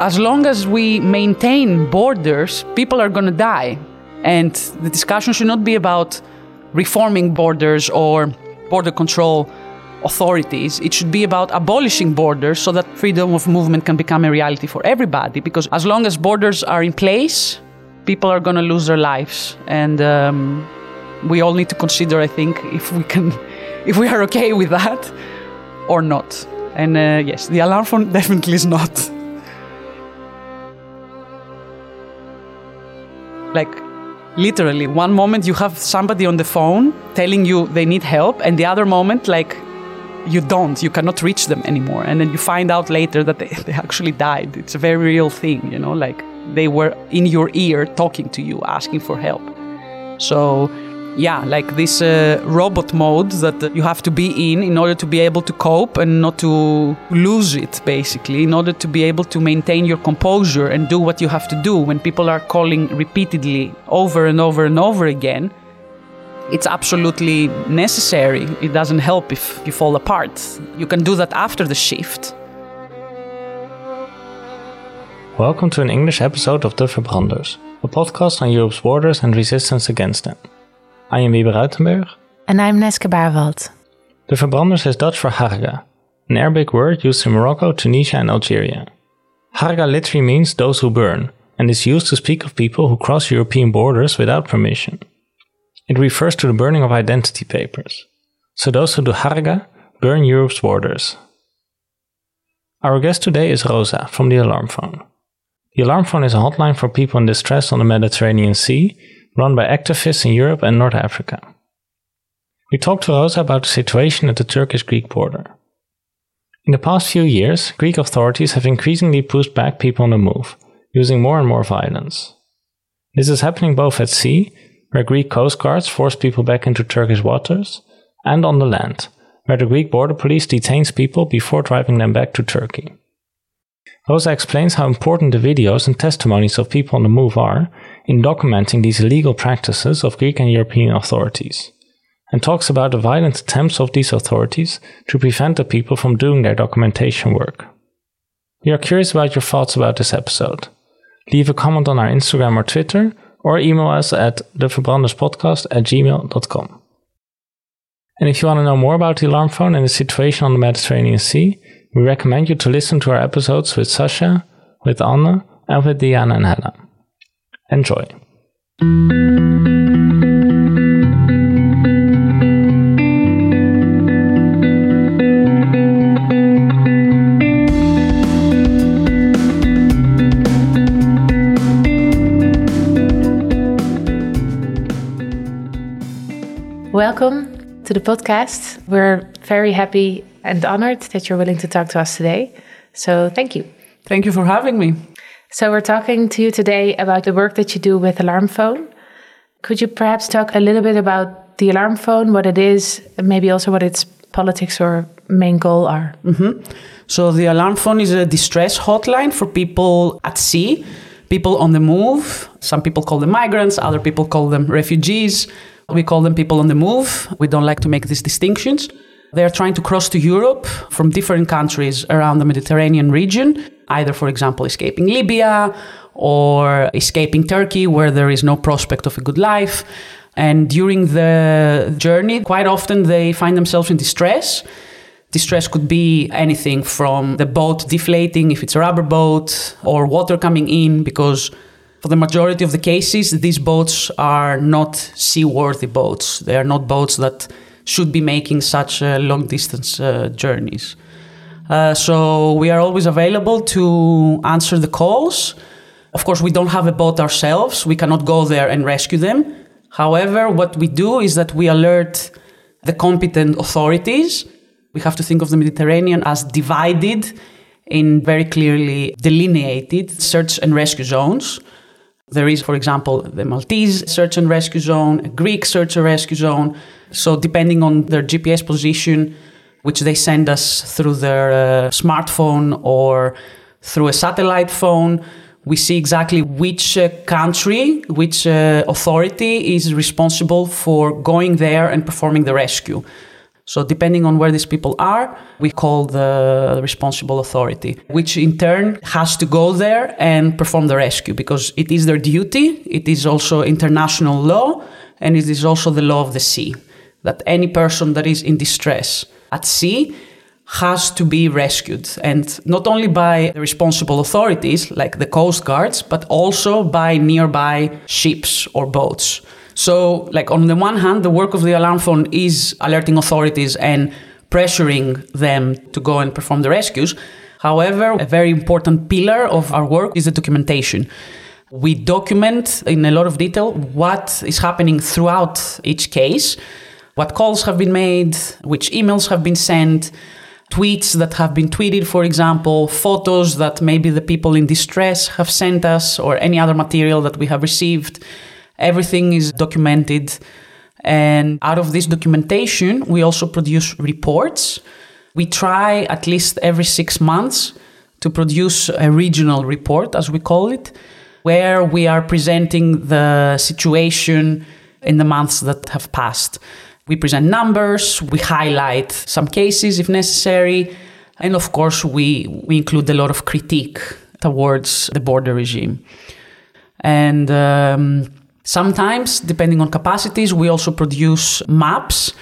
as long as we maintain borders, people are going to die. And the discussion should not be about reforming borders or border control authorities. It should be about abolishing borders so that freedom of movement can become a reality for everybody. Because as long as borders are in place, people are going to lose their lives. And um, we all need to consider, I think, if we can, if we are okay with that or not. And uh, yes, the alarm phone definitely is not. Like, literally, one moment you have somebody on the phone telling you they need help, and the other moment, like, you don't, you cannot reach them anymore. And then you find out later that they, they actually died. It's a very real thing, you know, like they were in your ear talking to you, asking for help. So, yeah, like this uh, robot mode that you have to be in in order to be able to cope and not to lose it, basically, in order to be able to maintain your composure and do what you have to do when people are calling repeatedly over and over and over again. It's absolutely necessary. It doesn't help if you fall apart. You can do that after the shift. Welcome to an English episode of De Verbranders, a podcast on Europe's borders and resistance against them. I am Wiebe Ruitenberg. And I'm Neske Barwald. De Verbranders is Dutch for harga, an Arabic word used in Morocco, Tunisia, and Algeria. Harga literally means those who burn, and is used to speak of people who cross European borders without permission. It refers to the burning of identity papers. So those who do harga burn Europe's borders. Our guest today is Rosa from the Alarm Phone. The Alarm Phone is a hotline for people in distress on the Mediterranean Sea, run by activists in Europe and North Africa. We talked to Rosa about the situation at the Turkish Greek border. In the past few years, Greek authorities have increasingly pushed back people on the move, using more and more violence. This is happening both at sea, where Greek coast guards force people back into Turkish waters, and on the land, where the Greek border police detains people before driving them back to Turkey. Rosa explains how important the videos and testimonies of people on the move are in documenting these illegal practices of Greek and European authorities, and talks about the violent attempts of these authorities to prevent the people from doing their documentation work. We are curious about your thoughts about this episode. Leave a comment on our Instagram or Twitter, or email us at theverbranderspodcast at gmail.com. And if you want to know more about the alarm phone and the situation on the Mediterranean Sea, we recommend you to listen to our episodes with Sasha, with Anna, and with Diana and Hella. Enjoy. Welcome to the podcast. We're very happy and honored that you're willing to talk to us today. So, thank you. Thank you for having me. So, we're talking to you today about the work that you do with Alarm Phone. Could you perhaps talk a little bit about the Alarm Phone, what it is, and maybe also what its politics or main goal are? Mm-hmm. So, the Alarm Phone is a distress hotline for people at sea, people on the move. Some people call them migrants, other people call them refugees. We call them people on the move. We don't like to make these distinctions. They're trying to cross to Europe from different countries around the Mediterranean region, either, for example, escaping Libya or escaping Turkey, where there is no prospect of a good life. And during the journey, quite often they find themselves in distress. Distress could be anything from the boat deflating, if it's a rubber boat, or water coming in, because for the majority of the cases, these boats are not seaworthy boats. They are not boats that should be making such uh, long distance uh, journeys. Uh, so we are always available to answer the calls. Of course, we don't have a boat ourselves. We cannot go there and rescue them. However, what we do is that we alert the competent authorities. We have to think of the Mediterranean as divided in very clearly delineated search and rescue zones. There is, for example, the Maltese search and rescue zone, a Greek search and rescue zone. So, depending on their GPS position, which they send us through their uh, smartphone or through a satellite phone, we see exactly which uh, country, which uh, authority is responsible for going there and performing the rescue. So, depending on where these people are, we call the responsible authority, which in turn has to go there and perform the rescue because it is their duty. It is also international law and it is also the law of the sea that any person that is in distress at sea has to be rescued and not only by the responsible authorities like the coast guards but also by nearby ships or boats so, like on the one hand, the work of the alarm phone is alerting authorities and pressuring them to go and perform the rescues. However, a very important pillar of our work is the documentation. We document in a lot of detail what is happening throughout each case, what calls have been made, which emails have been sent, tweets that have been tweeted, for example, photos that maybe the people in distress have sent us, or any other material that we have received. Everything is documented. And out of this documentation, we also produce reports. We try at least every six months to produce a regional report, as we call it, where we are presenting the situation in the months that have passed. We present numbers, we highlight some cases if necessary, and of course, we, we include a lot of critique towards the border regime. And um, Sometimes, depending on capacities, we also produce maps.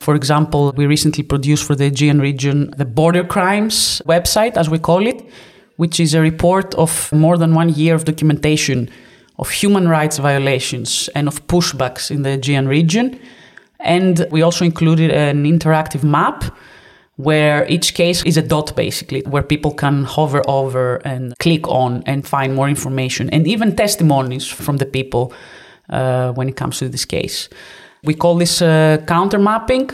For example, we recently produced for the Aegean region the Border Crimes website, as we call it, which is a report of more than one year of documentation of human rights violations and of pushbacks in the Aegean region. And we also included an interactive map where each case is a dot basically, where people can hover over and click on and find more information and even testimonies from the people uh, when it comes to this case. We call this uh, counter mapping.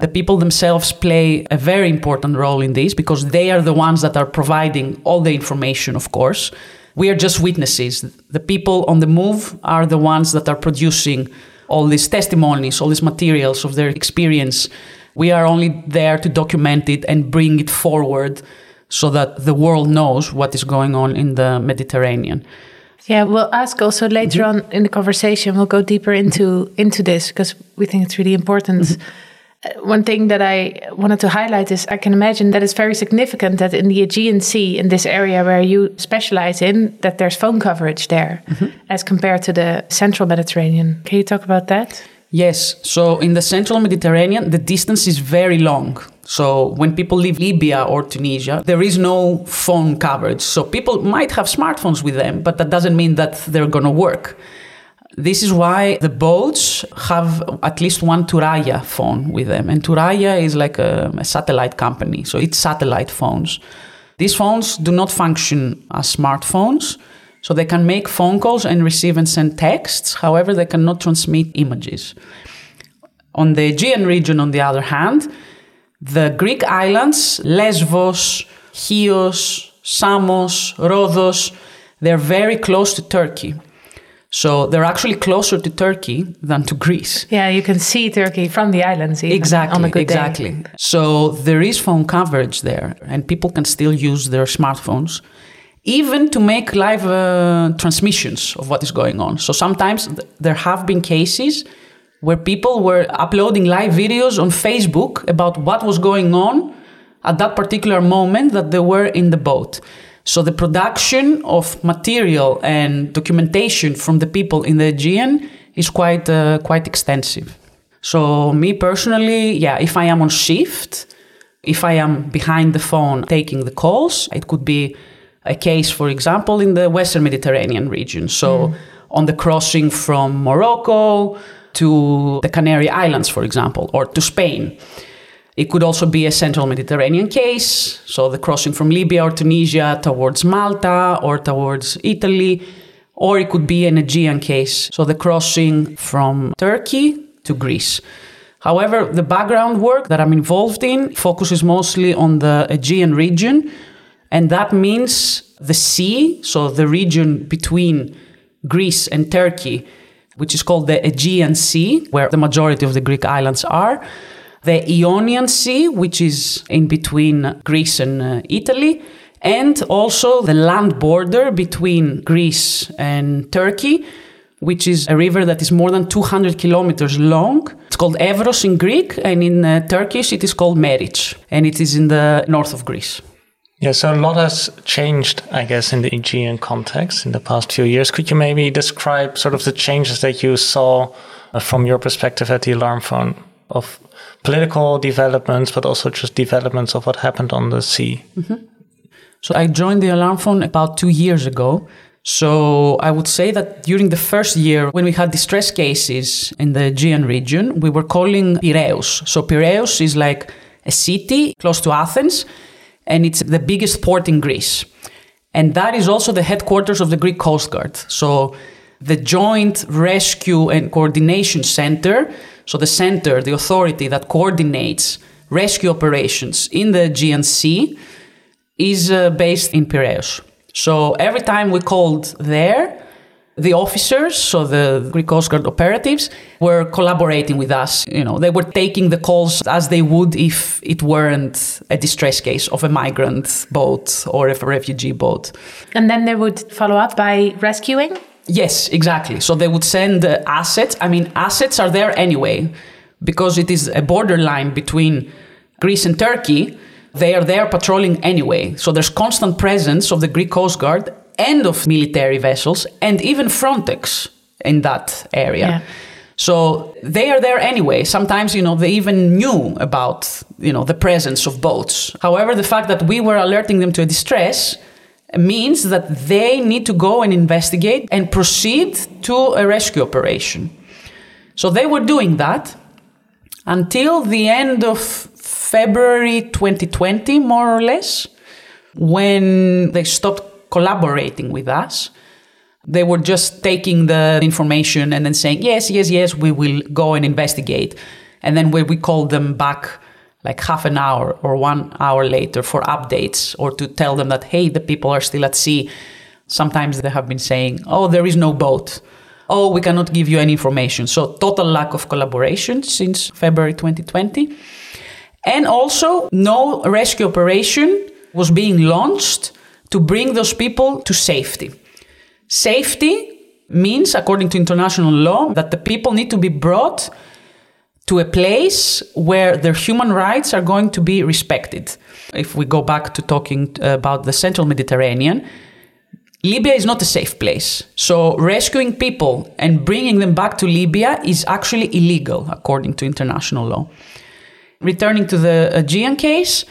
The people themselves play a very important role in this because they are the ones that are providing all the information, of course. We are just witnesses. The people on the move are the ones that are producing all these testimonies, all these materials of their experience. We are only there to document it and bring it forward so that the world knows what is going on in the Mediterranean. Yeah, we'll ask also later mm-hmm. on in the conversation. We'll go deeper into into this because we think it's really important. Mm-hmm. Uh, one thing that I wanted to highlight is I can imagine that it's very significant that in the Aegean Sea, in this area where you specialize in, that there's phone coverage there mm-hmm. as compared to the central Mediterranean. Can you talk about that? Yes. So in the central Mediterranean, the distance is very long. So when people leave Libya or Tunisia, there is no phone coverage. So people might have smartphones with them, but that doesn't mean that they're going to work. This is why the boats have at least one Thuraya phone with them. And Thuraya is like a, a satellite company. So it's satellite phones. These phones do not function as smartphones. So they can make phone calls and receive and send texts. However, they cannot transmit images. On the Aegean region, on the other hand, the Greek islands, Lesbos, Chios, Samos, Rhodos, they're very close to Turkey. So they're actually closer to Turkey than to Greece. Yeah, you can see Turkey from the islands. exactly. A good exactly. Day. So there is phone coverage there, and people can still use their smartphones, even to make live uh, transmissions of what is going on. So sometimes th- there have been cases where people were uploading live videos on Facebook about what was going on at that particular moment that they were in the boat. So the production of material and documentation from the people in the Aegean is quite uh, quite extensive. So me personally, yeah, if I am on shift, if I am behind the phone taking the calls, it could be a case, for example, in the Western Mediterranean region. So mm. on the crossing from Morocco to the Canary Islands, for example, or to Spain. It could also be a central Mediterranean case, so the crossing from Libya or Tunisia towards Malta or towards Italy, or it could be an Aegean case, so the crossing from Turkey to Greece. However, the background work that I'm involved in focuses mostly on the Aegean region, and that means the sea, so the region between Greece and Turkey which is called the Aegean Sea, where the majority of the Greek islands are, the Ionian Sea, which is in between Greece and uh, Italy, and also the land border between Greece and Turkey, which is a river that is more than 200 kilometers long. It's called Evros in Greek, and in uh, Turkish it is called Meric, and it is in the north of Greece. Yeah, so a lot has changed, I guess, in the Aegean context in the past few years. Could you maybe describe sort of the changes that you saw uh, from your perspective at the alarm phone of political developments, but also just developments of what happened on the sea? Mm-hmm. So I joined the alarm phone about two years ago. So I would say that during the first year, when we had distress cases in the Aegean region, we were calling Piraeus. So Piraeus is like a city close to Athens and it's the biggest port in Greece. And that is also the headquarters of the Greek Coast Guard. So the Joint Rescue and Coordination Center, so the center, the authority that coordinates rescue operations in the Aegean, is uh, based in Piraeus. So every time we called there, the officers, so the Greek Coast Guard operatives, were collaborating with us. You know, they were taking the calls as they would if it weren't a distress case of a migrant boat or a refugee boat. And then they would follow up by rescuing? Yes, exactly. So they would send uh, assets. I mean, assets are there anyway because it is a borderline between Greece and Turkey. They are there patrolling anyway. So there's constant presence of the Greek Coast Guard and of military vessels and even Frontex in that area. Yeah. So they are there anyway. Sometimes, you know, they even knew about, you know, the presence of boats. However, the fact that we were alerting them to a distress means that they need to go and investigate and proceed to a rescue operation. So they were doing that until the end of February 2020, more or less, when they stopped collaborating with us. They were just taking the information and then saying, yes, yes, yes, we will go and investigate. And then when we called them back like half an hour or one hour later for updates or to tell them that, hey, the people are still at sea, sometimes they have been saying, oh, there is no boat. Oh, we cannot give you any information. So, total lack of collaboration since February 2020. And also, no rescue operation was being launched to bring those people to safety. Safety means, according to international law, that the people need to be brought to a place where their human rights are going to be respected. If we go back to talking about the central Mediterranean, Libya is not a safe place. So rescuing people and bringing them back to Libya is actually illegal according to international law. Returning to the Aegean case,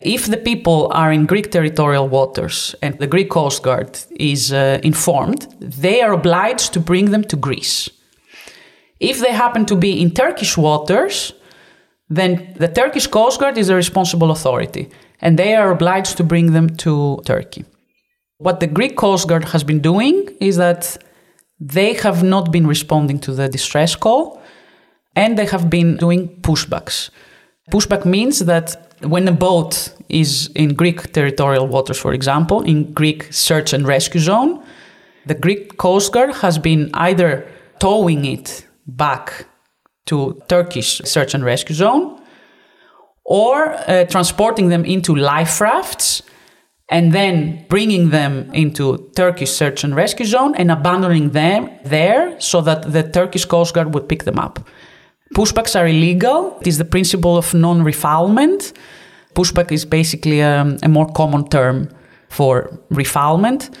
if the people are in Greek territorial waters and the Greek Coast Guard is uh, informed, they are obliged to bring them to Greece. If they happen to be in Turkish waters, then the Turkish Coast Guard is the responsible authority and they are obliged to bring them to Turkey. What the Greek Coast Guard has been doing is that they have not been responding to the distress call and they have been doing pushbacks. Pushback means that when a boat is in Greek territorial waters, for example, in Greek search and rescue zone, the Greek Coast Guard has been either towing it back to Turkish search and rescue zone or uh, transporting them into life rafts and then bringing them into Turkish search and rescue zone and abandoning them there so that the Turkish Coast Guard would pick them up. Pushbacks are illegal. It is the principle of non refoulement. Pushback is basically um, a more common term for refoulement.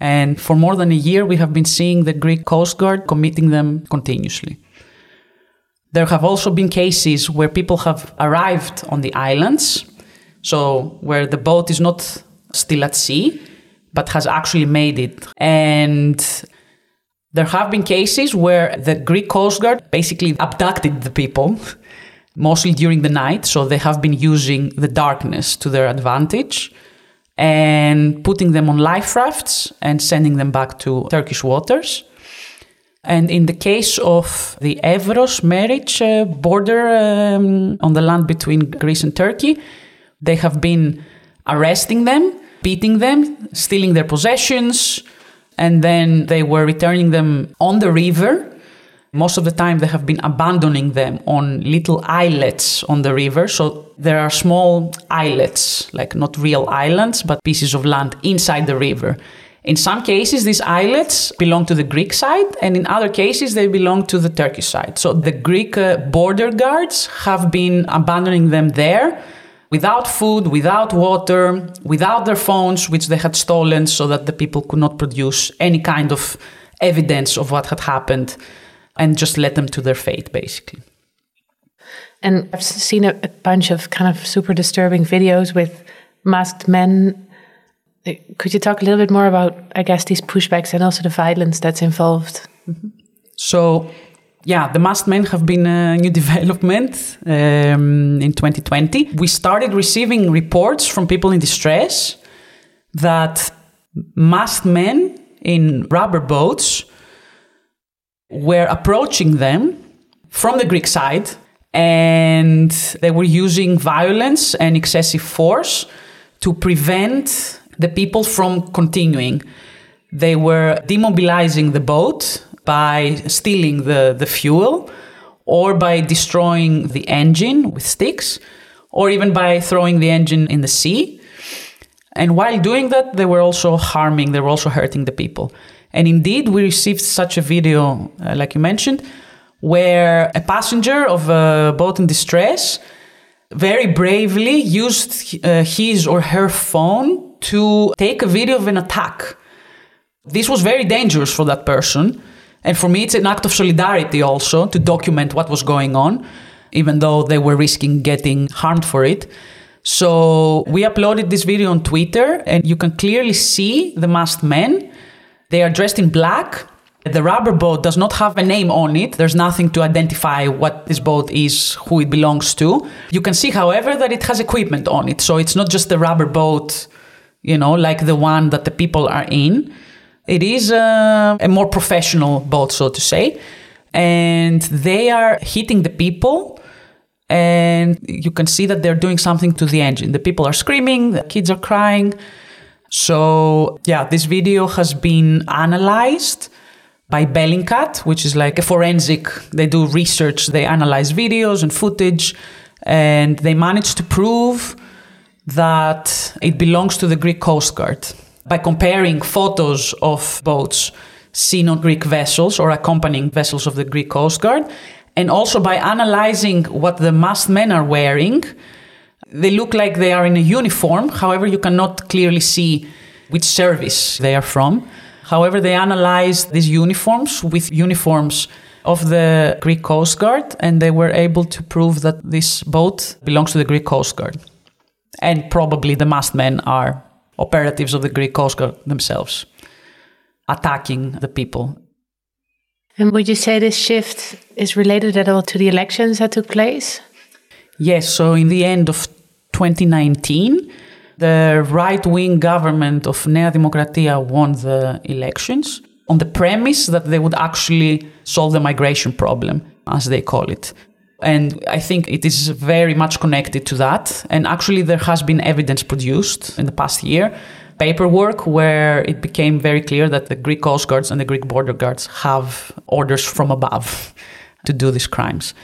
And for more than a year, we have been seeing the Greek Coast Guard committing them continuously. There have also been cases where people have arrived on the islands, so where the boat is not still at sea, but has actually made it. And there have been cases where the Greek Coast Guard basically abducted the people, mostly during the night. So they have been using the darkness to their advantage and putting them on life rafts and sending them back to Turkish waters. And in the case of the Evros Meric uh, border um, on the land between Greece and Turkey, they have been arresting them, beating them, stealing their possessions, and then they were returning them on the river. Most of the time, they have been abandoning them on little islets on the river. So there are small islets, like not real islands, but pieces of land inside the river. In some cases, these islets belong to the Greek side, and in other cases, they belong to the Turkish side. So the Greek uh, border guards have been abandoning them there without food, without water, without their phones, which they had stolen so that the people could not produce any kind of evidence of what had happened and just let them to their fate, basically. And I've seen a, a bunch of kind of super disturbing videos with masked men could you talk a little bit more about, I guess, these pushbacks and also the violence that's involved? Mm-hmm. So, yeah, the masked men have been a new development um, in 2020. We started receiving reports from people in distress that masked men in rubber boats were approaching them from the Greek side and they were using violence and excessive force to prevent the people from continuing. They were demobilizing the boat by stealing the, the fuel or by destroying the engine with sticks or even by throwing the engine in the sea. And while doing that, they were also harming, they were also hurting the people. And indeed, we received such a video, uh, like you mentioned, where a passenger of a boat in distress very bravely used uh, his or her phone to take a video of an attack. This was very dangerous for that person. And for me, it's an act of solidarity also to document what was going on, even though they were risking getting harmed for it. So we uploaded this video on Twitter, and you can clearly see the masked men. They are dressed in black. The rubber boat does not have a name on it. There's nothing to identify what this boat is, who it belongs to. You can see, however, that it has equipment on it. So it's not just a rubber boat you know, like the one that the people are in. It is a, a more professional boat, so to say. And they are hitting the people and you can see that they're doing something to the engine. The people are screaming, the kids are crying. So, yeah, this video has been analyzed by Bellingcat, which is like a forensic, they do research, they analyze videos and footage, and they managed to prove that it belongs to the Greek Coast Guard. By comparing photos of boats seen on Greek vessels or accompanying vessels of the Greek Coast Guard, and also by analyzing what the masked men are wearing, they look like they are in a uniform. However, you cannot clearly see which service they are from. However, they analyzed these uniforms with uniforms of the Greek Coast Guard, and they were able to prove that this boat belongs to the Greek Coast Guard and probably the masked men are operatives of the Greek Coast Guard themselves, attacking the people. And would you say this shift is related at all to the elections that took place? Yes. So, in the end of 2019, the right wing government of Nea Demokratia won the elections on the premise that they would actually solve the migration problem, as they call it. And I think it is very much connected to that. And actually, there has been evidence produced in the past year, paperwork, where it became very clear that the Greek Coast Guards and the Greek border guards have orders from above to do these crimes.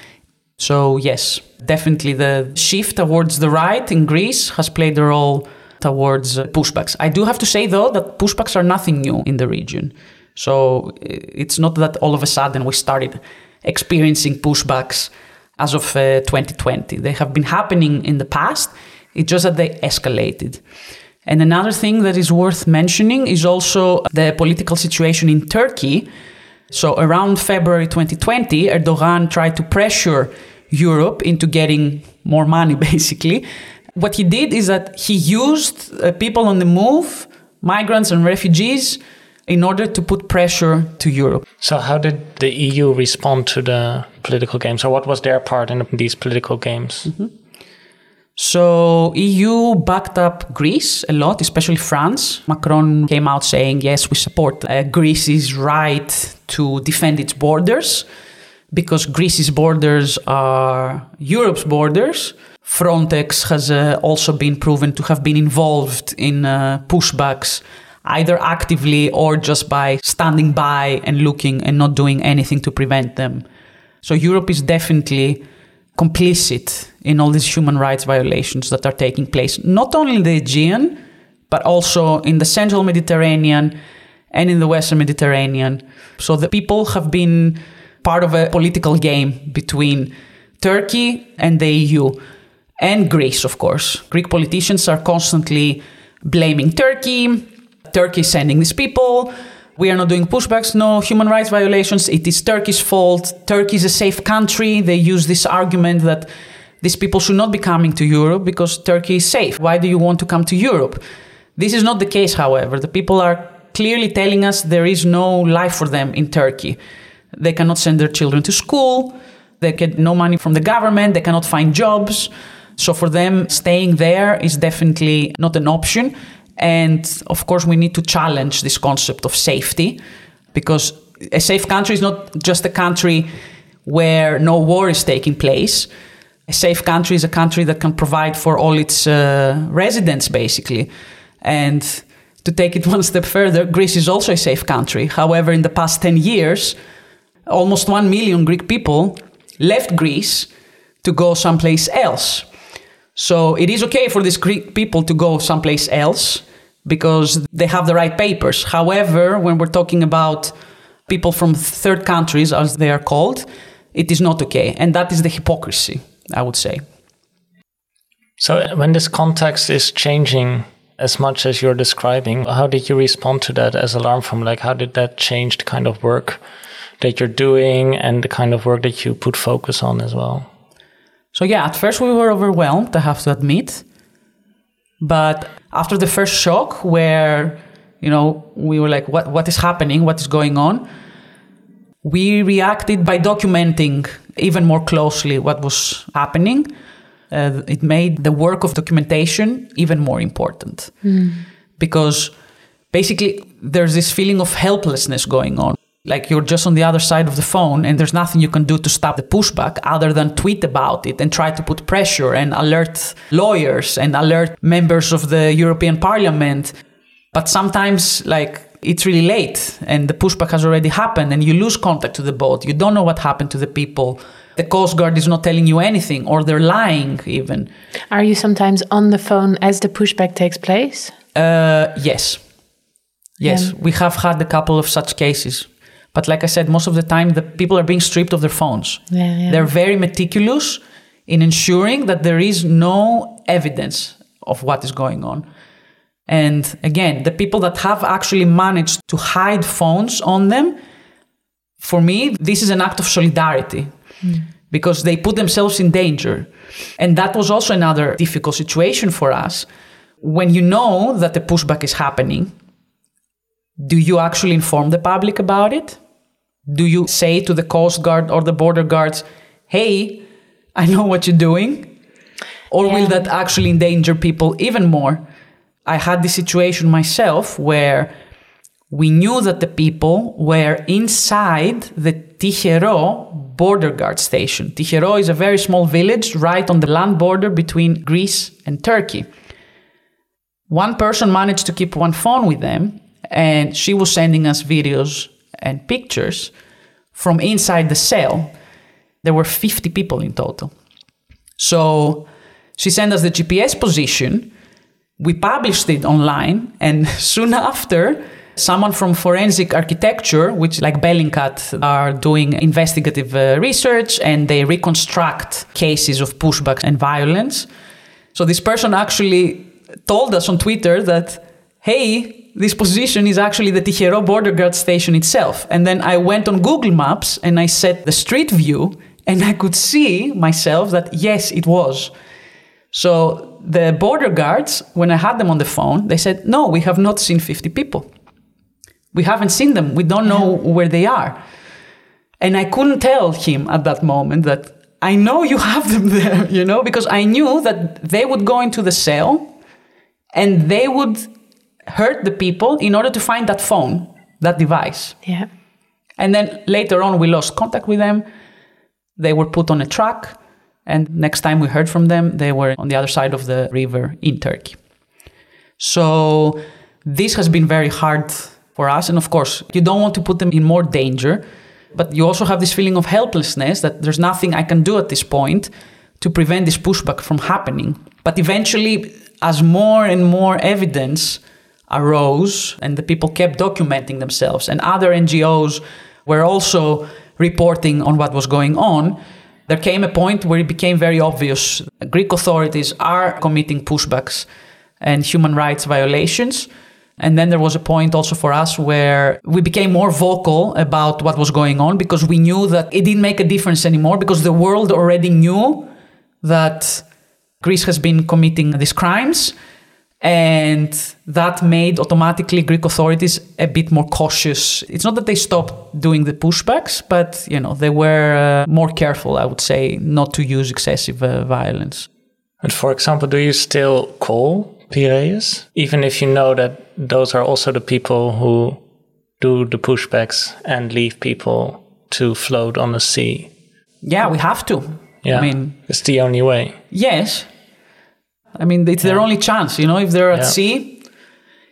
So, yes, definitely the shift towards the right in Greece has played a role towards pushbacks. I do have to say, though, that pushbacks are nothing new in the region. So, it's not that all of a sudden we started experiencing pushbacks as of uh, 2020. They have been happening in the past, it's just that they escalated. And another thing that is worth mentioning is also the political situation in Turkey. So, around February 2020, Erdogan tried to pressure Europe into getting more money, basically. What he did is that he used uh, people on the move, migrants and refugees, in order to put pressure to Europe. So, how did the EU respond to the political games, or what was their part in these political games? Mm-hmm. So, EU backed up Greece a lot, especially France. Macron came out saying, yes, we support uh, Greece's right to defend its borders because Greece's borders are Europe's borders. Frontex has uh, also been proven to have been involved in uh, pushbacks either actively or just by standing by and looking and not doing anything to prevent them. So Europe is definitely complicit in all these human rights violations that are taking place, not only in the Aegean, but also in the central Mediterranean and in the western Mediterranean. So the people have been part of a political game between Turkey and the EU and Greece, of course. Greek politicians are constantly blaming Turkey. Turkey is sending these people. We are not doing pushbacks, no human rights violations. It is Turkey's fault. Turkey is a safe country. They use this argument that these people should not be coming to Europe because Turkey is safe. Why do you want to come to Europe? This is not the case, however. The people are clearly telling us there is no life for them in Turkey. They cannot send their children to school. They get no money from the government. They cannot find jobs. So for them, staying there is definitely not an option. And of course, we need to challenge this concept of safety because a safe country is not just a country where no war is taking place. A safe country is a country that can provide for all its uh, residents, basically. And to take it one step further, Greece is also a safe country. However, in the past 10 years, almost 1 million Greek people left Greece to go someplace else. So it is okay for these people to go someplace else because they have the right papers. However, when we're talking about people from third countries, as they are called, it is not okay. And that is the hypocrisy, I would say. So, when this context is changing as much as you're describing, how did you respond to that as Alarmphone? Like, how did that change the kind of work that you're doing and the kind of work that you put focus on as well? So, yeah, at first we were overwhelmed, I have to admit. But after the first shock, where, you know, we were like, what, what is happening? What is going on? We reacted by documenting even more closely what was happening. Uh, it made the work of documentation even more important mm. because basically there's this feeling of helplessness going on like you're just on the other side of the phone and there's nothing you can do to stop the pushback other than tweet about it and try to put pressure and alert lawyers and alert members of the European Parliament. But sometimes, like, it's really late and the pushback has already happened and you lose contact to the boat. You don't know what happened to the people. The Coast Guard is not telling you anything or they're lying even. Are you sometimes on the phone as the pushback takes place? Uh, yes. Yes, we have had a couple of such cases. But like I said, most of the time the people are being stripped of their phones. Yeah, yeah. They're very meticulous in ensuring that there is no evidence of what is going on. And again, the people that have actually managed to hide phones on them, for me, this is an act of solidarity mm. because they put themselves in danger. And that was also another difficult situation for us. When you know that the pushback is happening, do you actually inform the public about it? Do you say to the Coast Guard or the border guards, hey, I know what you're doing? Or yeah. will that actually endanger people even more? I had this situation myself where we knew that the people were inside the Tychero border guard station. Tychero is a very small village right on the land border between Greece and Turkey. One person managed to keep one phone with them, and she was sending us videos and pictures from inside the cell. There were 50 people in total. So she sent us the GPS position. We published it online, and soon after, someone from forensic architecture, which like Bellingcat are doing investigative uh, research and they reconstruct cases of pushbacks and violence. So this person actually told us on Twitter that, hey, this position is actually the Tychero border guard station itself. And then I went on Google Maps and I set the street view and I could see myself that yes, it was. So the border guards, when I had them on the phone, they said, no, we have not seen 50 people. We haven't seen them. We don't know where they are. And I couldn't tell him at that moment that I know you have them there, you know, because I knew that they would go into the cell and they would hurt the people in order to find that phone, that device. Yeah. And then later on, we lost contact with them. They were put on a truck. And next time we heard from them, they were on the other side of the river in Turkey. So this has been very hard for us. And of course, you don't want to put them in more danger, but you also have this feeling of helplessness that there's nothing I can do at this point to prevent this pushback from happening. But eventually, as more and more evidence arose and the people kept documenting themselves and other NGOs were also reporting on what was going on, there came a point where it became very obvious Greek authorities are committing pushbacks and human rights violations. And then there was a point also for us where we became more vocal about what was going on because we knew that it didn't make a difference anymore because the world already knew that Greece has been committing these crimes. And that made automatically Greek authorities a bit more cautious. It's not that they stopped doing the pushbacks, but you know they were uh, more careful, I would say, not to use excessive uh, violence. And for example, do you still call Piraeus, even if you know that those are also the people who do the pushbacks and leave people to float on the sea? Yeah, we have to. Yeah, I mean, it's the only way. Yes, I mean, it's their only chance, you know, if they're at Yeah. sea.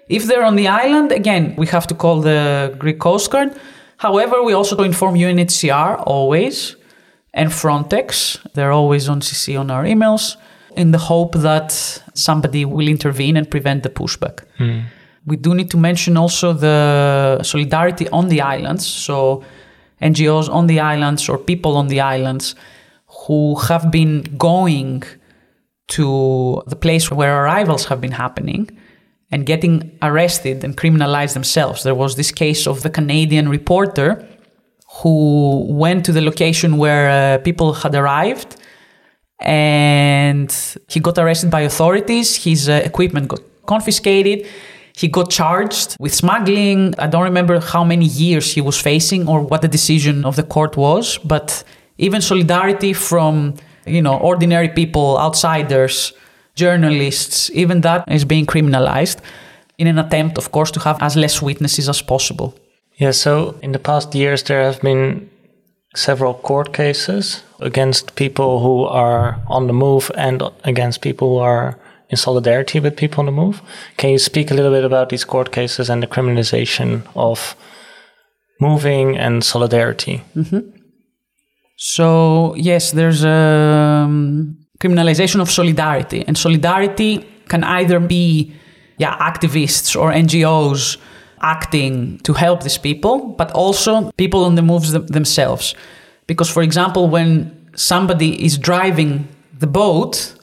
If they're on the island, again, we have to call the Greek Coast Guard. However, we also inform UNHCR always and Frontex. They're always on CC on our emails in the hope that somebody will intervene and prevent the pushback. Hmm. We do need to mention also the solidarity on the islands. So, NGOs on the islands or people on the islands who have been going to the place where arrivals have been happening and getting arrested and criminalized themselves. There was this case of the Canadian reporter who went to the location where uh, people had arrived and he got arrested by authorities. His uh, equipment got confiscated. He got charged with smuggling. I don't remember how many years he was facing or what the decision of the court was, but even solidarity from you know ordinary people, outsiders, journalists, even that is being criminalized in an attempt, of course, to have as less witnesses as possible. Yeah, so in the past years, there have been several court cases against people who are on the move and against people who are in solidarity with people on the move. Can you speak a little bit about these court cases and the criminalization of moving and solidarity? Mm-hmm. So yes, there's a um, criminalization of solidarity, and solidarity can either be yeah activists or NGOs acting to help these people, but also people on the moves them- themselves. Because, for example, when somebody is driving the boat,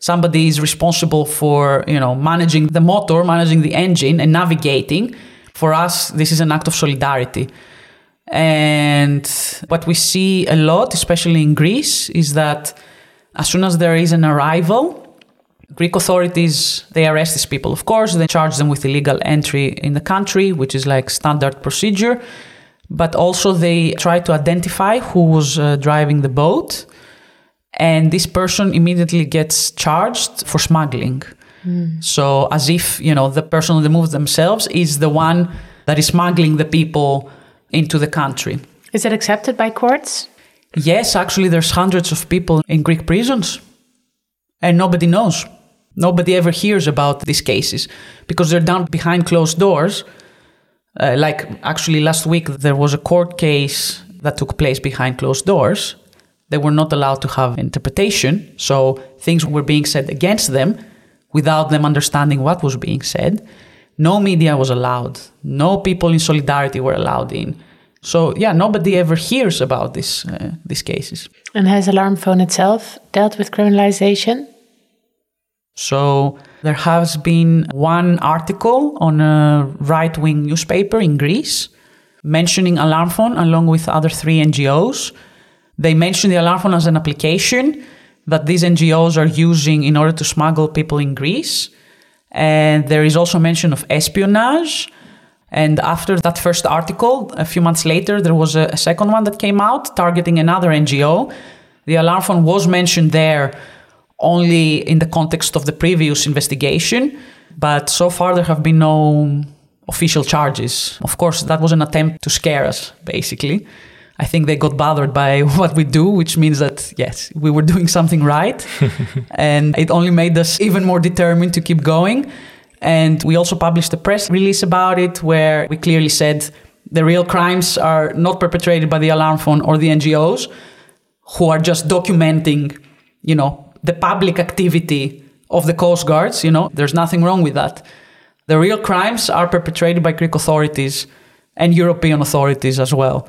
somebody is responsible for you know managing the motor, managing the engine, and navigating. For us, this is an act of solidarity. And what we see a lot, especially in Greece, is that as soon as there is an arrival, Greek authorities they arrest these people. Of course, they charge them with illegal entry in the country, which is like standard procedure. But also they try to identify who was uh, driving the boat, and this person immediately gets charged for smuggling. So as if you know the person on the move themselves is the one that is smuggling the people into the country. Is it accepted by courts? Yes, actually, there's hundreds of people in Greek prisons, and nobody knows. Nobody ever hears about these cases because they're done behind closed doors. Uh, like, actually, last week there was a court case that took place behind closed doors. They were not allowed to have interpretation, so things were being said against them without them understanding what was being said. No media was allowed. No people in solidarity were allowed in. So yeah, nobody ever hears about this uh, these cases. And has Alarm Phone itself dealt with criminalization? So there has been one article on a right-wing newspaper in Greece mentioning Alarm Phone along with other three NGOs. They mention the Alarm Phone as an application that these NGOs are using in order to smuggle people in Greece. And there is also mention of espionage. And after that first article, a few months later, there was a, second one that came out targeting another NGO. The alarm phone was mentioned there only in the context of the previous investigation, but so far there have been no official charges. Of course, that was an attempt to scare us, basically. I think they got bothered by what we do, which means that, yes, we were doing something right. and it only made us even more determined to keep going. And we also published a press release about it where we clearly said the real crimes are not perpetrated by the alarm phone or the NGOs who are just documenting, you know, the public activity of the Coast Guards. You know, there's nothing wrong with that. The real crimes are perpetrated by Greek authorities and European authorities as well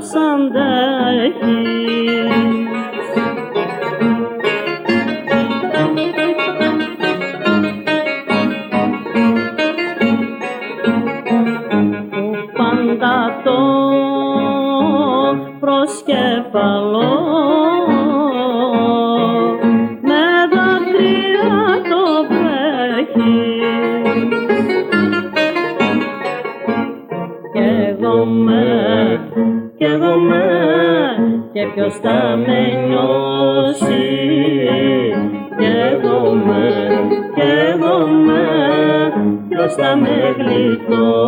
σαν τα Πάντα το προσκεφαλό και ποιος θα με νιώσει Καίγομαι, καίγομαι ποιος θα με γλιτώσει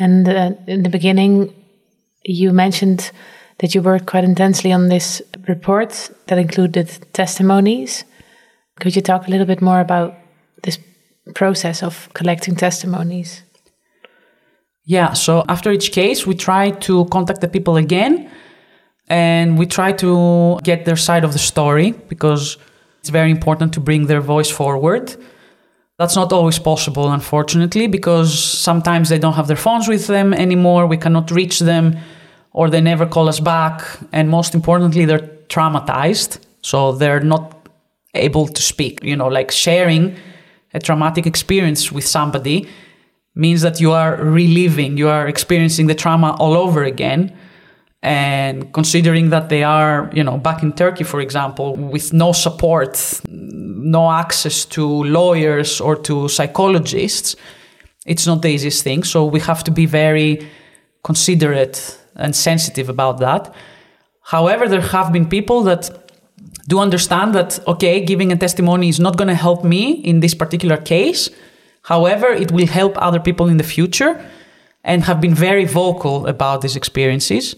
And uh, in the beginning, you mentioned that you worked quite intensely on this report that included testimonies. Could you talk a little bit more about this process of collecting testimonies? Yeah, so after each case, we try to contact the people again and we try to get their side of the story because it's very important to bring their voice forward. That's not always possible, unfortunately, because sometimes they don't have their phones with them anymore, we cannot reach them, or they never call us back. And most importantly, they're traumatized, so they're not able to speak. You know, like sharing a traumatic experience with somebody means that you are reliving, you are experiencing the trauma all over again. And considering that they are, you know, back in Turkey, for example, with no support, no access to lawyers or to psychologists, it's not the easiest thing. So we have to be very considerate and sensitive about that. However, there have been people that do understand that, okay, giving a testimony is not going to help me in this particular case. However, it will help other people in the future and have been very vocal about these experiences.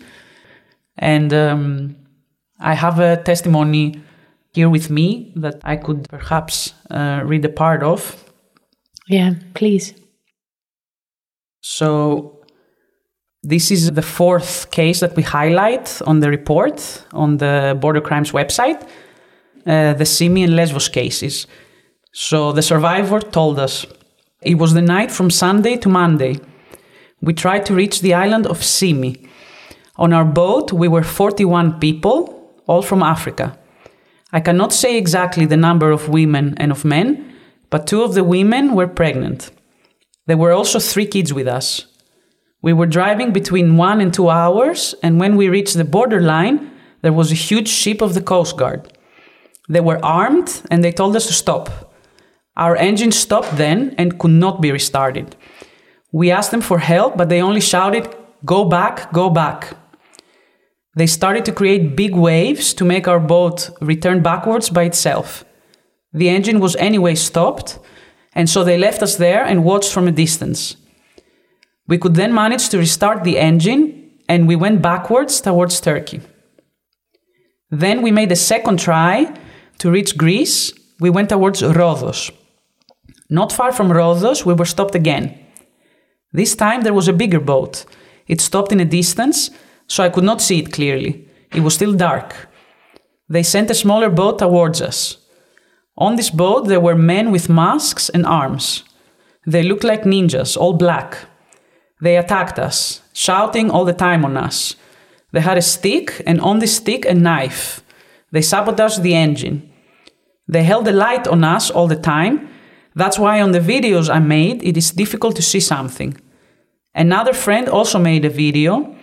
And um, I have a testimony here with me that I could perhaps uh, read a part of. Yeah, please. So, this is the fourth case that we highlight on the report on the Border Crimes website uh, the Symi and Lesbos cases. So, the survivor told us it was the night from Sunday to Monday. We tried to reach the island of Symi. On our boat, we were 41 people, all from Africa. I cannot say exactly the number of women and of men, but two of the women were pregnant. There were also three kids with us. We were driving between one and two hours, and when we reached the borderline, there was a huge ship of the Coast Guard. They were armed and they told us to stop. Our engine stopped then and could not be restarted. We asked them for help, but they only shouted, Go back, go back. They started to create big waves to make our boat return backwards by itself. The engine was anyway stopped, and so they left us there and watched from a distance. We could then manage to restart the engine, and we went backwards towards Turkey. Then we made a second try to reach Greece. We went towards Rhodos. Not far from Rhodos, we were stopped again. This time there was a bigger boat. It stopped in a distance, so I could not see it clearly. It was still dark. They sent a smaller boat towards us. On this boat, there were men with masks and arms. They looked like ninjas, all black. They attacked us, shouting all the time on us. They had a stick, and on the stick, a knife. They sabotaged the engine. They held a light on us all the time. That's why on the videos I made, it is difficult to see something. Another friend also made a video,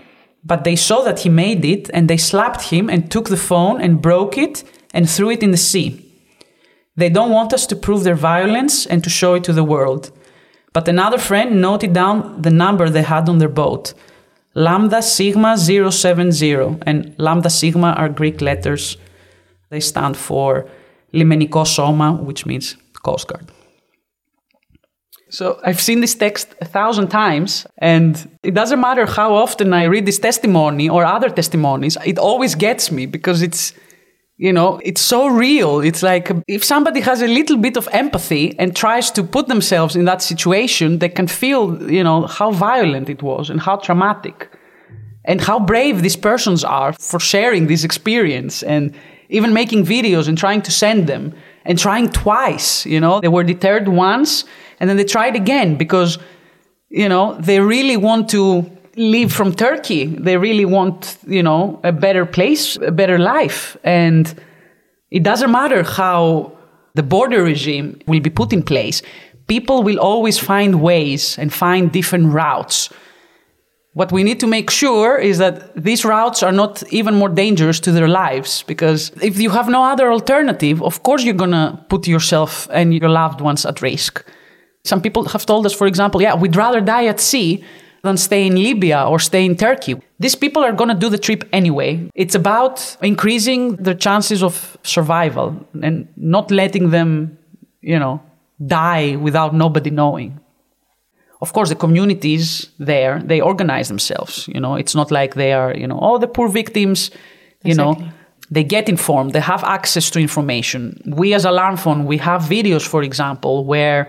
but they saw that he made it and they slapped him and took the phone and broke it and threw it in the sea. They don't want us to prove their violence and to show it to the world. But another friend noted down the number they had on their boat Lambda Sigma 070. And Lambda Sigma are Greek letters. They stand for Limeniko Soma, which means Coast Guard. So I've seen this text a thousand times, and it doesn't matter how often I read this testimony or other testimonies, it always gets me because it's, you know, it's so real. It's like um, if somebody has a little bit of empathy and tries to put themselves in that situation, they can feel, you know, how violent it was and how traumatic and how brave these persons are for sharing this experience and even making videos and trying to send them and trying twice, you know, they were deterred once and then they tried again because, you know, they really want to leave from Turkey. They really want, you know, a better place, a better life. And it doesn't matter how the border regime will be put in place. People will always find ways and find different routes. What we need to make sure is that these routes are not even more dangerous to their lives because if you have no other alternative, of course you're going to put yourself and your loved ones at risk. Some people have told us, for example, yeah, we'd rather die at sea than stay in Libya or stay in Turkey. These people are going to do the trip anyway. It's about increasing their chances of survival and not letting them, you know, die without nobody knowing. Of course, the communities there, they organize themselves. You know, it's not like they are, you know, oh, the poor victims, you Exactly. know, they get informed, they have access to information. We as Alarm Phone, we have videos, for example, where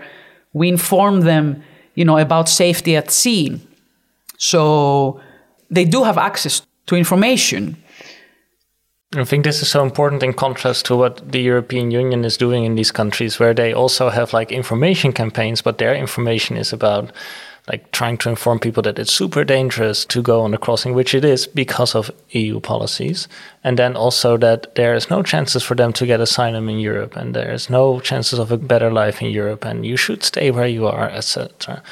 we inform them, you know, about safety at sea. So they do have access to information. I think this is so important in contrast to what the European Union is doing in these countries, where they also have like information campaigns, but their information is about like trying to inform people that it's super dangerous to go on the crossing, which it is because of EU policies, and then also that there is no chances for them to get asylum in Europe, and there is no chances of a better life in Europe, and you should stay where you are, etc.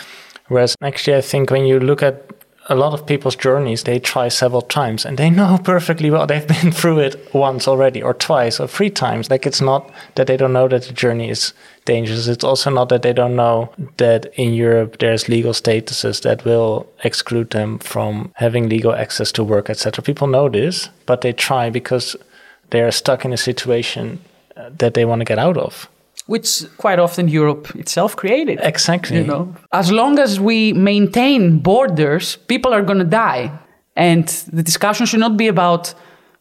Whereas actually, I think when you look at a lot of people's journeys they try several times and they know perfectly well they've been through it once already or twice or three times. Like it's not that they don't know that the journey is dangerous. It's also not that they don't know that in europe there's legal statuses that will exclude them from having legal access to work etc people know this but they try because they're stuck in a situation uh, that they want to get out of which quite often Europe itself created. exactly You know, as long as we maintain borders, people are going to die, and the discussion should not be about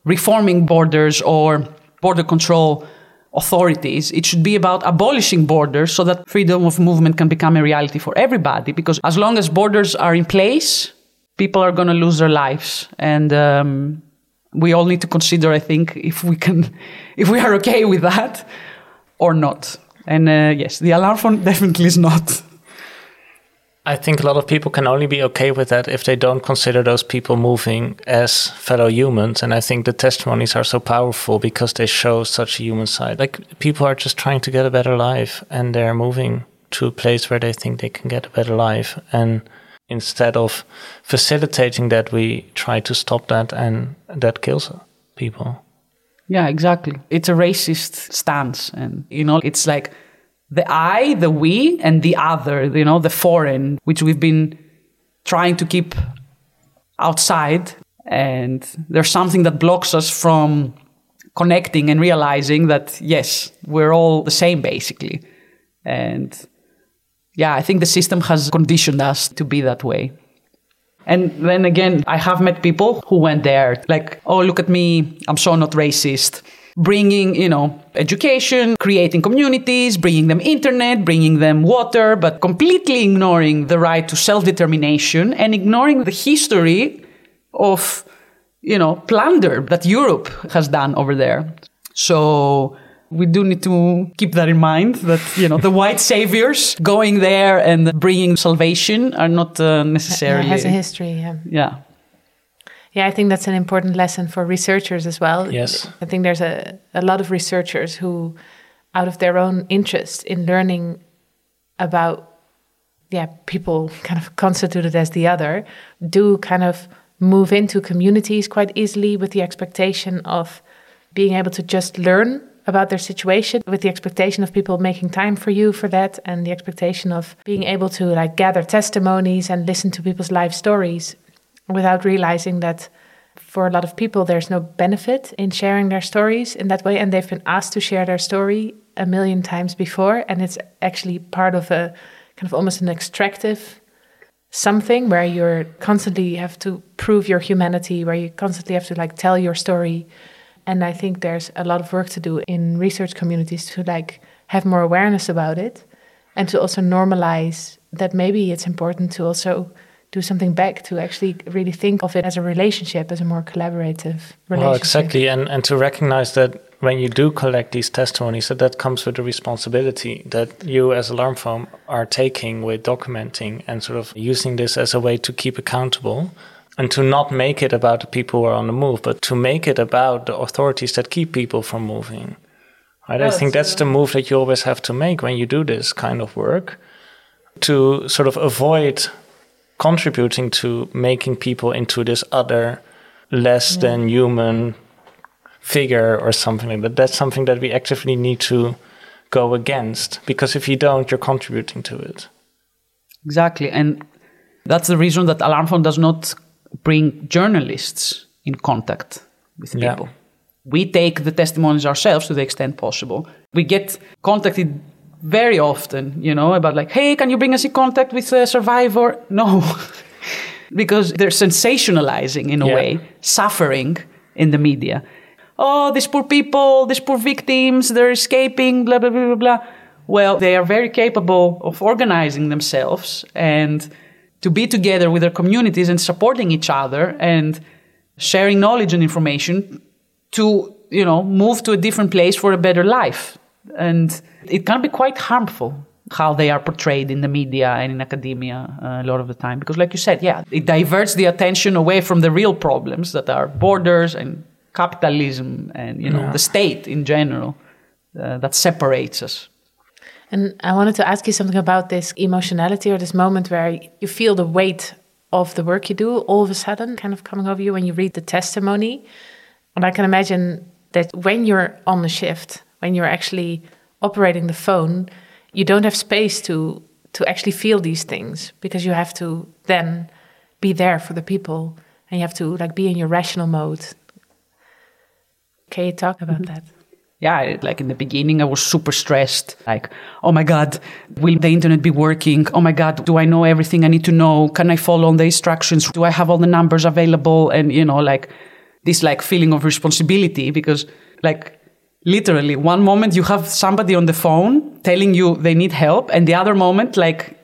reforming borders or border control authorities. It should be about abolishing borders so that freedom of movement can become a reality for everybody. Because as long as borders are in place, people are going to lose their lives, and um, we all need to consider. I think if we can, if we are okay with that or not. And uh, yes, the alarm phone definitely is not. I think a lot of people can only be okay with that if they don't consider those people moving as fellow humans. And I think the testimonies are so powerful because they show such a human side. Like people are just trying to get a better life and they're moving to a place where they think they can get a better life. And instead of facilitating that, we try to stop that and that kills people. Yeah, exactly. It's a racist stance. And, you know, it's like the I, the we, and the other, you know, the foreign, which we've been trying to keep outside. And there's something that blocks us from connecting and realizing that, yes, we're all the same, basically. And yeah, I think the system has conditioned us to be that way. And then again, I have met people who went there, like, oh, look at me, I'm so not racist. Bringing, you know, education, creating communities, bringing them internet, bringing them water, but completely ignoring the right to self determination and ignoring the history of, you know, plunder that Europe has done over there. So we do need to keep that in mind that you know the white saviors going there and bringing salvation are not uh, Yeah, necessarily it has a history. Yeah. yeah Yeah, I think that's an important lesson for researchers as well. Yes. I think there's a, a lot of researchers who, out of their own interest in learning about, yeah, people kind of constituted as the other, do kind of move into communities quite easily with the expectation of being able to just learn about their situation with the expectation of people making time for you for that and the expectation of being able to like gather testimonies and listen to people's life stories without realizing that for a lot of people there's no benefit in sharing their stories in that way. And they've been asked to share their story a million times before and it's actually part of a kind of almost an extractive something where you're constantly have to prove your humanity where you constantly have to like tell your story and i think there's a lot of work to do in research communities to like have more awareness about it and to also normalize that maybe it's important to also do something back to actually really think of it as a relationship as a more collaborative relationship Well, exactly, and and to recognize that when you do collect these testimonies, that that comes with a responsibility that you as Alarm Phone are taking with documenting and sort of using this as a way to keep accountable. And to not make it about the people who are on the move, but to make it about the authorities that keep people from moving. Right? I oh, think that's the move that you always have to make when you do this kind of work to sort of avoid contributing to making people into this other less than human figure or something like that. That's something that we actively need to go against because if you don't, you're contributing to it. Exactly. And that's the reason that Alarm Phone does not bring journalists in contact with Yeah. people. We take the testimonies ourselves to the extent possible. We get contacted very often, you know, about like, hey, can you bring us in contact with a survivor? No, because they're sensationalizing in a Yeah. way suffering in the media. Oh, these poor people, these poor victims, they're escaping, blah, blah, blah, blah, blah. Well, they are very capable of organizing themselves and to be together with their communities and supporting each other and sharing knowledge and information to, you know, move to a different place for a better life. And it can be quite harmful how they are portrayed in the media and in academia uh, a lot of the time. Because, like you said, yeah, it diverts the attention away from the real problems that are borders and capitalism and, you know, the state in general uh, that separates us. And I wanted to ask you something about this emotionality or this moment where you feel the weight of the work you do all of a sudden kind of coming over you when you read the testimony. And I can imagine that when you're on the shift, when you're actually operating the phone, you don't have space to to actually feel these things because you have to then be there for the people and you have to like be in your rational mode. Can you talk about mm-hmm. that? Yeah, like in the beginning, I was super stressed. Like, oh my God, will the internet be working? Oh my God, do I know everything I need to know? Can I follow on the instructions? Do I have all the numbers available? And, you know, like this like feeling of responsibility because like literally one moment you have somebody on the phone telling you they need help and the other moment like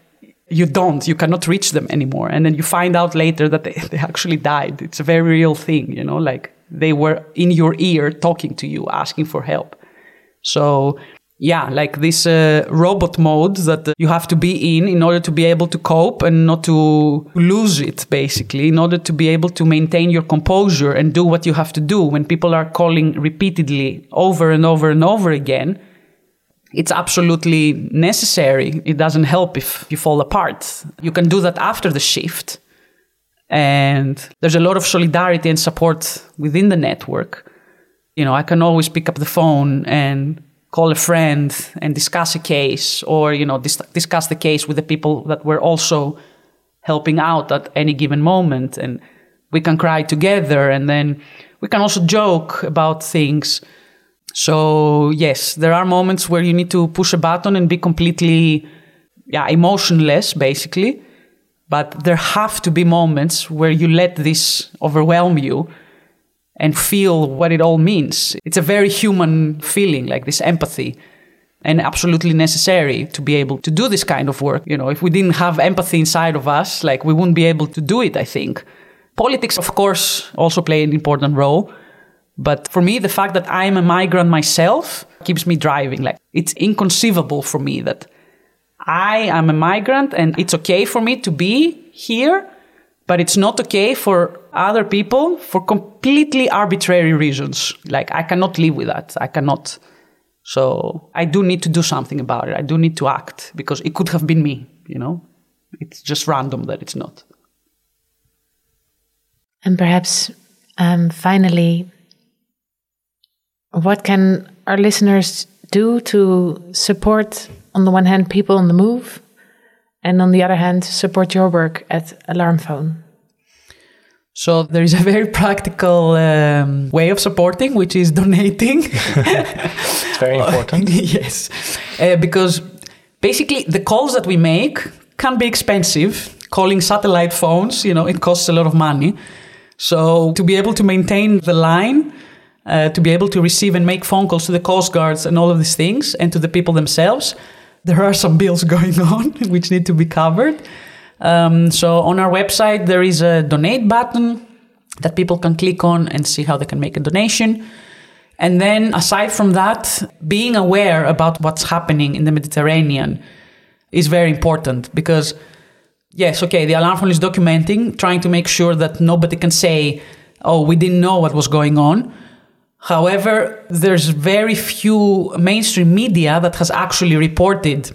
you don't you cannot reach them anymore and then you find out later that they, they actually died it's a very real thing you know like they were in your ear talking to you asking for help so yeah like this uh, robot mode that you have to be in in order to be able to cope and not to lose it basically in order to be able to maintain your composure and do what you have to do when people are calling repeatedly over and over and over again it's absolutely necessary. It doesn't help if you fall apart. You can do that after the shift. And there's a lot of solidarity and support within the network. You know, I can always pick up the phone and call a friend and discuss a case or, you know, dis- discuss the case with the people that were also helping out at any given moment. And we can cry together and then we can also joke about things. So yes, there are moments where you need to push a button and be completely, yeah, emotionless, basically. But there have to be moments where you let this overwhelm you and feel what it all means. It's a very human feeling, like this empathy, and absolutely necessary to be able to do this kind of work. You know, if we didn't have empathy inside of us, like we wouldn't be able to do it, I think. Politics, of course, also play an important role. But for me, the fact that I'm a migrant myself keeps me driving. Like, it's inconceivable for me that I am a migrant and it's okay for me to be here, but it's not okay for other people for completely arbitrary reasons. Like, I cannot live with that. I cannot. So, I do need to do something about it. I do need to act because it could have been me, you know? It's just random that it's not. And perhaps um, finally, What can our listeners do to support, on the one hand, people on the move, and on the other hand, support your work at Alarm Phone? So there is a very practical um, way of supporting, which is donating. It's very important. yes, uh, because basically the calls that we make can be expensive. Calling satellite phones, you know, it costs a lot of money. So to be able to maintain the line, uh, to be able to receive and make phone calls to the coast guards and all of these things, and to the people themselves, there are some bills going on which need to be covered. Um, so on our website there is a donate button that people can click on and see how they can make a donation. And then aside from that, being aware about what's happening in the Mediterranean is very important because yes, okay, the alarm phone is documenting, trying to make sure that nobody can say, oh, we didn't know what was going on. However, there's very few mainstream media that has actually reported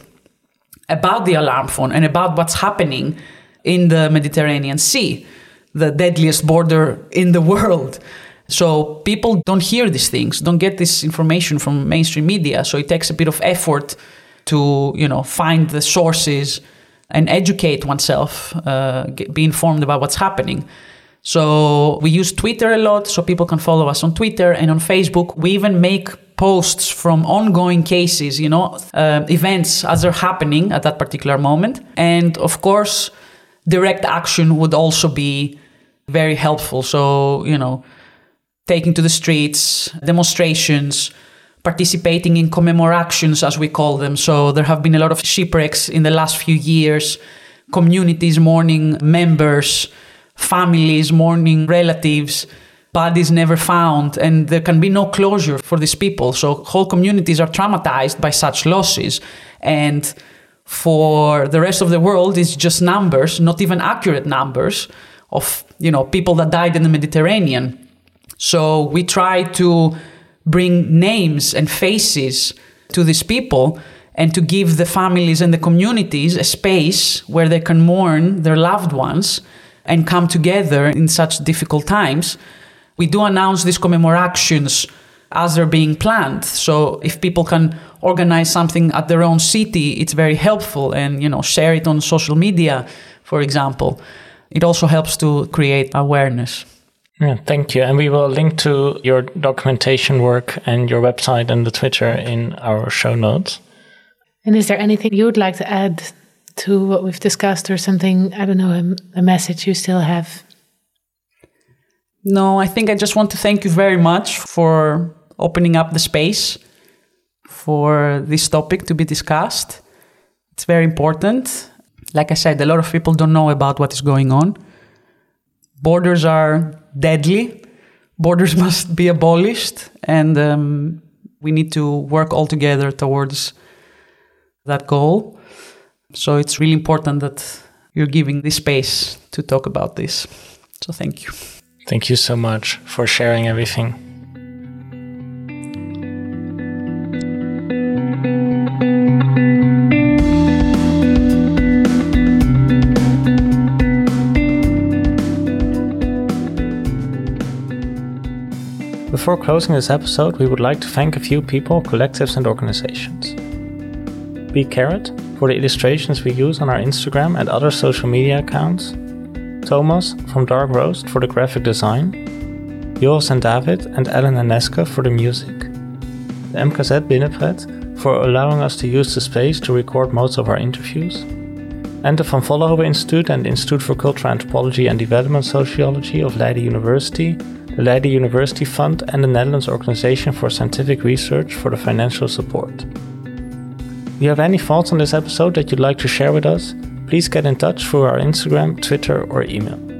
about the alarm phone and about what's happening in the Mediterranean Sea, the deadliest border in the world. So people don't hear these things, don't get this information from mainstream media. So it takes a bit of effort to, you know, find the sources and educate oneself, uh, get, be informed about what's happening. So we use Twitter a lot, so people can follow us on Twitter and on Facebook. We even make posts from ongoing cases, you know, uh, events as they're happening at that particular moment. And of course, direct action would also be very helpful. So, you know, taking to the streets, demonstrations, participating in commemorations, as we call them. So there have been a lot of shipwrecks in the last few years, communities mourning members, families mourning relatives, bodies never found, and there can be no closure for these people. So whole communities are traumatized by such losses. And for the rest of the world, it's just numbers, not even accurate numbers of you know people that died in the Mediterranean. So we try to bring names and faces to these people and to give the families and the communities a space where they can mourn their loved ones and come together in such difficult times. We do announce these commemorations as they're being planned. So if people can organize something at their own city, it's very helpful and you know share it on social media, for example. It also helps to create awareness. Yeah, thank you. And we will link to your documentation work and your website and the Twitter in our show notes. And is there anything you would like to add to what we've discussed or something, I don't know, a, a message you still have? No, I think I just want to thank you very much for opening up the space for this topic to be discussed. It's very important. Like I said, a lot of people don't know about what is going on. Borders are deadly. Borders must be abolished, and um, we need to work all together towards that goal. So it's really important that you're giving this space to talk about this. So thank you. Thank you so much for sharing everything. Before closing this episode, we would like to thank a few people, collectives, and organizations. B. Carrot for the illustrations we use on our Instagram and other social media accounts, Thomas from Dark Roast for the graphic design, Joris and David and Ellen and Neske for the music, the MKZ Binnenpret for allowing us to use the space to record most of our interviews, and the Van Vollenhoven Institute and Institute for Cultural Anthropology and Development Sociology of Leiden University, the Leiden University Fund, and the Netherlands Organization for Scientific Research for the financial support. You have any thoughts on this episode that you'd like to share with us, please get in touch through our Instagram, Twitter, or email.